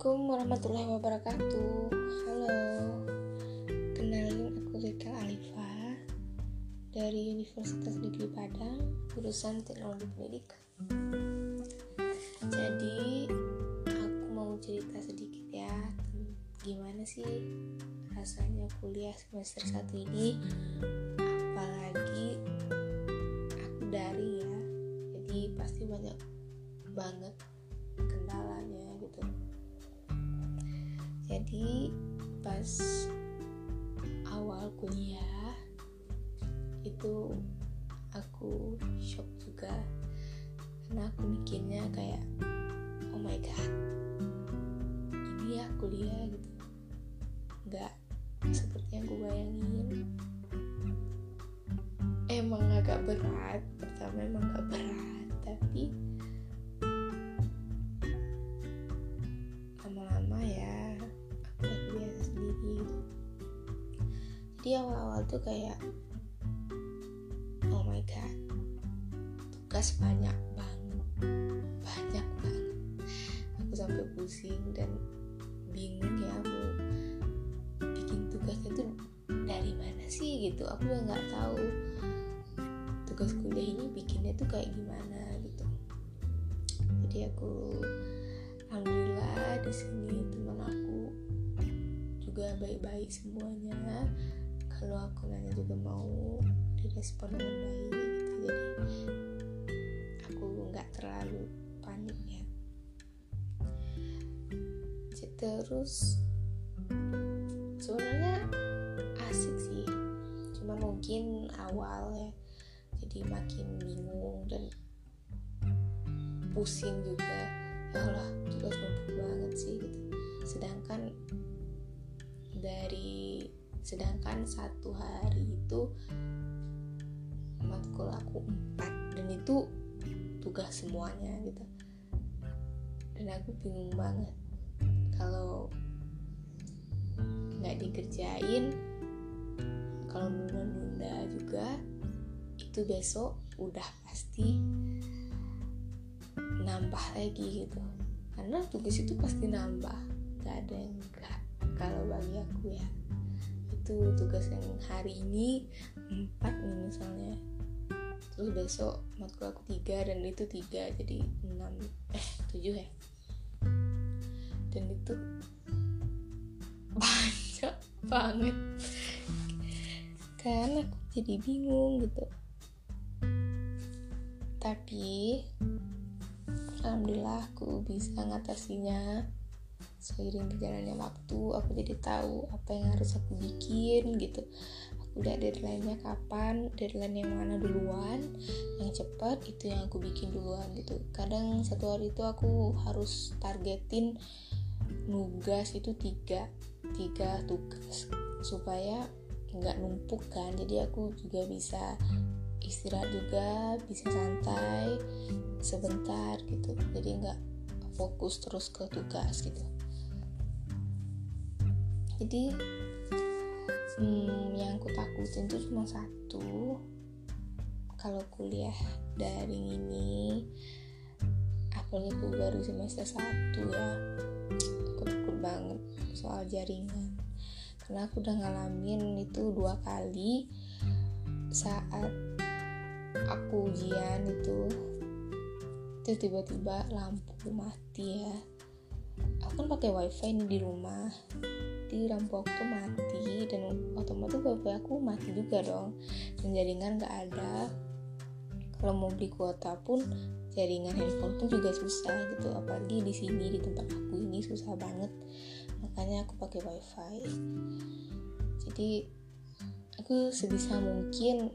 Assalamualaikum warahmatullahi wabarakatuh. Halo. Kenalin aku Rika Alifa Dari Universitas Negeri Padang Jurusan Teknologi Pendidikan Jadi Aku mau cerita sedikit ya Gimana sih Rasanya kuliah semester 1 ini? Apalagi Aku dari ya. Jadi pasti banyak banget kendalanya gitu jadi pas awal kuliah itu aku shock juga. Karena aku mikirnya kayak oh my god ini ya kuliah gitu. Nggak seperti yang gue bayangin. Emang agak berat pertama emang agak berat tapi jadi awal-awal tuh kayak oh my god tugas banyak banget banyak banget. Aku sampai pusing dan bingung ya mau bikin tugasnya tuh dari mana sih gitu. Aku udah nggak tahu tugas kuliah ini bikinnya tuh kayak gimana gitu. Jadi aku alhamdulillah di sini teman aku juga baik-baik semuanya kalau aku nanya juga mau direspon dengan baik gitu. Jadi aku nggak terlalu panik ya. Terus. Sebenarnya asik sih. Cuma mungkin awal ya jadi makin bingung dan pusing juga. Ya Allah tugas banget sih gitu. Sedangkan dari sedangkan satu hari itu matkul aku empat dan itu tugas semuanya gitu. Dan aku bingung banget kalau nggak dikerjain kalau nunda-nunda juga itu besok udah pasti nambah lagi gitu. Karena tugas itu pasti nambah gak ada yang enggak kalau bagi aku ya itu tugas yang hari ini empat nih misalnya. Terus besok matkul aku tiga dan itu tiga jadi enam eh tujuh ya. Dan itu banyak banget. Kan aku jadi bingung gitu. Tapi alhamdulillah aku bisa ngatasinya seiring berjalannya waktu aku jadi tahu apa yang harus aku bikin gitu. Aku lihat deadline-nya kapan deadline yang mana duluan yang cepat itu yang aku bikin duluan gitu. Kadang satu hari itu aku harus targetin nugas itu tiga tiga tugas supaya nggak numpuk kan. Jadi aku juga bisa istirahat juga bisa santai sebentar gitu. Jadi nggak fokus terus ke tugas gitu jadi hmm, yang aku takutin itu cuma satu. Kalau kuliah daring ini apalagi aku baru semester satu ya aku takut banget soal jaringan. Karena aku udah ngalamin itu dua kali saat aku ujian itu itu tiba-tiba lampu mati ya. Aku kan pakai wifi nih di rumah di lampu aku tuh mati dan otomatis wifi aku mati juga dong. Dan jaringan gak ada. Kalau mau beli kuota pun jaringan handphone pun juga susah gitu. Apalagi di sini di tempat aku ini susah banget. Makanya aku pakai wifi. Jadi aku sebisa mungkin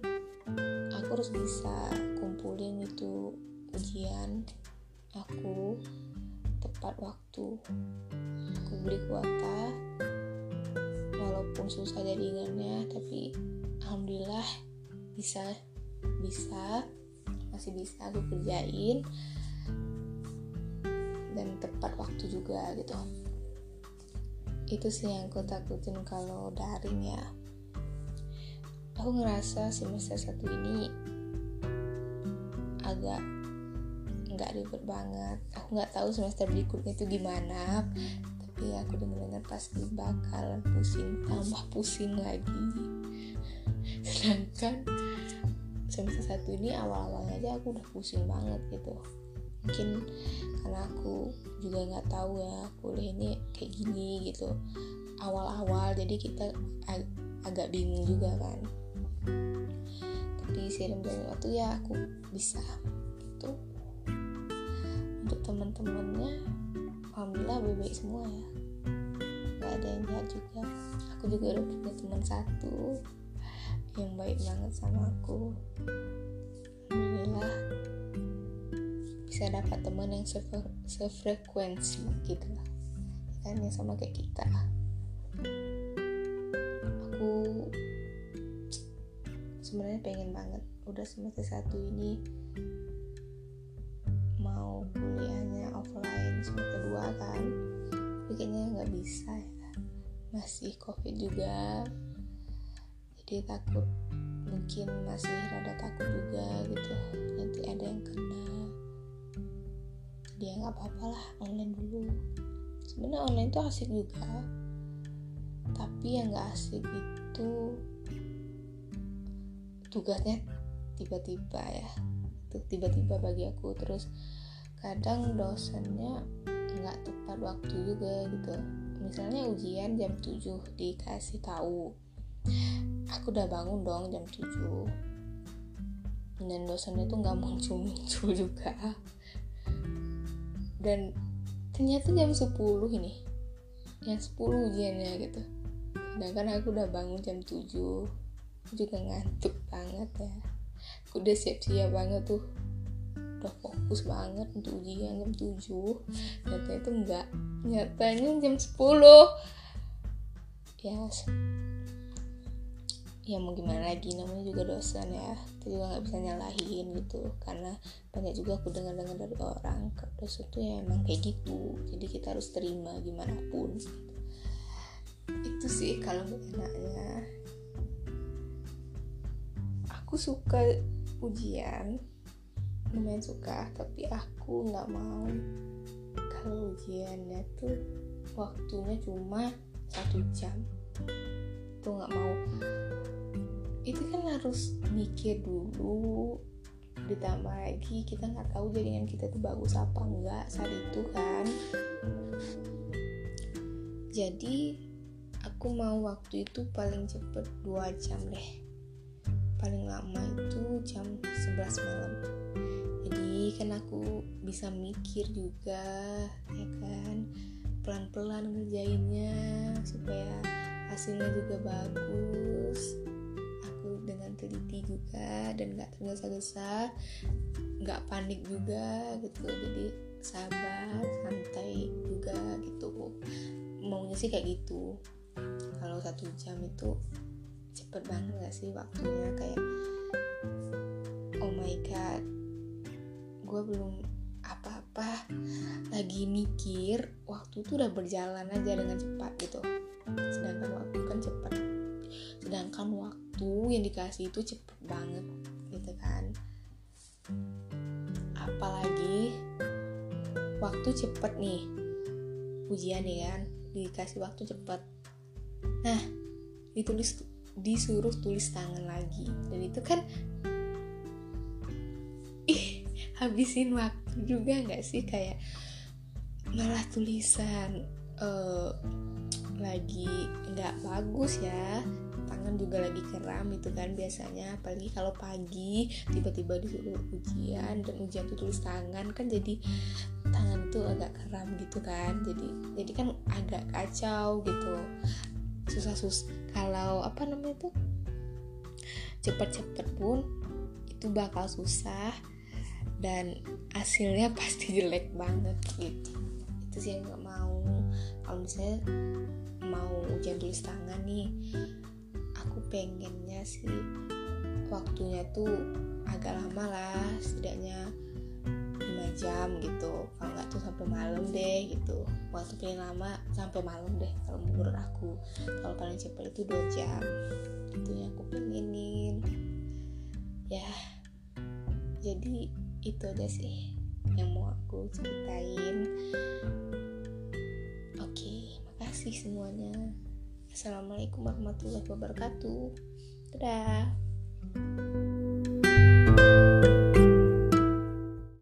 aku harus bisa kumpulin itu ujian aku tepat waktu. Aku beli kuota walaupun susah jaringannya tapi alhamdulillah bisa bisa masih bisa aku kerjain. Dan tepat waktu juga gitu. Itu sih yang aku takutin kalau daring ya. Aku ngerasa semester satu ini agak nggak ribet banget. Aku nggak tahu semester berikutnya itu gimana tapi aku dengar-dengar pasti bakalan pusing tambah pusing lagi. Sedangkan semester satu ini awal-awalnya aja aku udah pusing banget gitu. Mungkin karena aku juga nggak tahu ya kuliah ini kayak gini gitu. Awal-awal jadi kita ag agak bingung juga kan. Tapi seiring berjalannya waktu ya aku bisa gitu. Untuk teman-temannya alhamdulillah baik-baik semua ya. Nggak ada yang jahat juga. Aku juga udah punya teman satu yang baik banget sama aku. Alhamdulillah bisa dapat teman yang sefrekuensi gitu lah. Kan yang sama kayak kita. Aku sebenarnya pengen banget. Udah semester satu ini bisa ya. Masih covid juga. Jadi takut mungkin masih rada takut juga gitu. Nanti ada yang kena. Dia ya nggak apa-apa lah online dulu. Sebenarnya online tuh asik juga. Tapi yang nggak asik itu tugasnya tiba-tiba ya. Tiba-tiba bagi aku. Terus kadang dosennya nggak tepat waktu juga gitu misalnya ujian jam 7 dikasih tahu aku udah bangun dong jam 7 dan dosennya tuh nggak muncul-muncul juga. Dan ternyata jam 10 ini yang 10 ujiannya gitu. Sedangkan aku udah bangun jam 7 juga ngantuk banget ya. Aku udah siap-siap banget tuh udah fokus banget untuk ujian jam 7 ternyata itu enggak nyatanya jam 10 ya ya mau gimana lagi namanya juga dosen ya. Kita juga nggak bisa nyalahin gitu karena banyak juga aku dengar-dengar dari orang dosen tuh ya emang kayak gitu. Jadi kita harus terima gimana pun. Itu sih kalau enaknya. Aku suka ujian lumayan suka tapi aku nggak mau. Kalau ujiannya tuh waktunya cuma satu jam. Tuh nggak mau. Itu kan harus mikir dulu ditambah lagi kita nggak tahu jaringan kita tuh bagus apa enggak saat itu kan. Jadi aku mau waktu itu paling cepet dua jam deh. Paling lama itu jam 11 malam kan aku bisa mikir juga ya kan? Pelan-pelan ngerjainnya supaya hasilnya juga bagus. Aku dengan teliti juga dan gak tergesa-gesa gak panik juga gitu. Jadi sabar santai juga gitu. Maunya sih kayak gitu. Kalau satu jam itu cepet banget gak sih waktunya? Kayak oh my god gue belum apa-apa lagi mikir waktu itu udah berjalan aja dengan cepat gitu. Sedangkan waktu kan cepat. Sedangkan waktu yang dikasih itu cepet banget gitu kan. Apalagi waktu cepet nih. Ujian ya kan dikasih waktu cepet nah ditulis disuruh tulis tangan lagi. Dan itu kan habisin waktu juga nggak sih? Kayak malah tulisan uh, lagi nggak bagus ya. Tangan juga lagi keram itu kan biasanya. Apalagi kalau pagi tiba-tiba disuruh ujian dan ujian tuh tulis tangan kan jadi tangan tuh agak keram gitu kan. Jadi jadi kan agak kacau gitu. Susah sus kalau apa namanya tuh cepet-cepet pun itu bakal susah dan hasilnya pasti jelek banget gitu. Itu sih yang nggak mau. Kalau misalnya mau ujian tulis tangan nih aku pengennya sih waktunya tuh agak lama lah setidaknya 5 jam gitu. Kalau nggak tuh sampai malam deh gitu. Waktu paling lama sampai malam deh kalau menurut aku. Kalau paling cepat itu dua jam. Itu yang aku pengenin. Ya jadi itu aja sih yang mau aku ceritain. Oke makasih semuanya. Assalamualaikum warahmatullahi wabarakatuh. Dadah.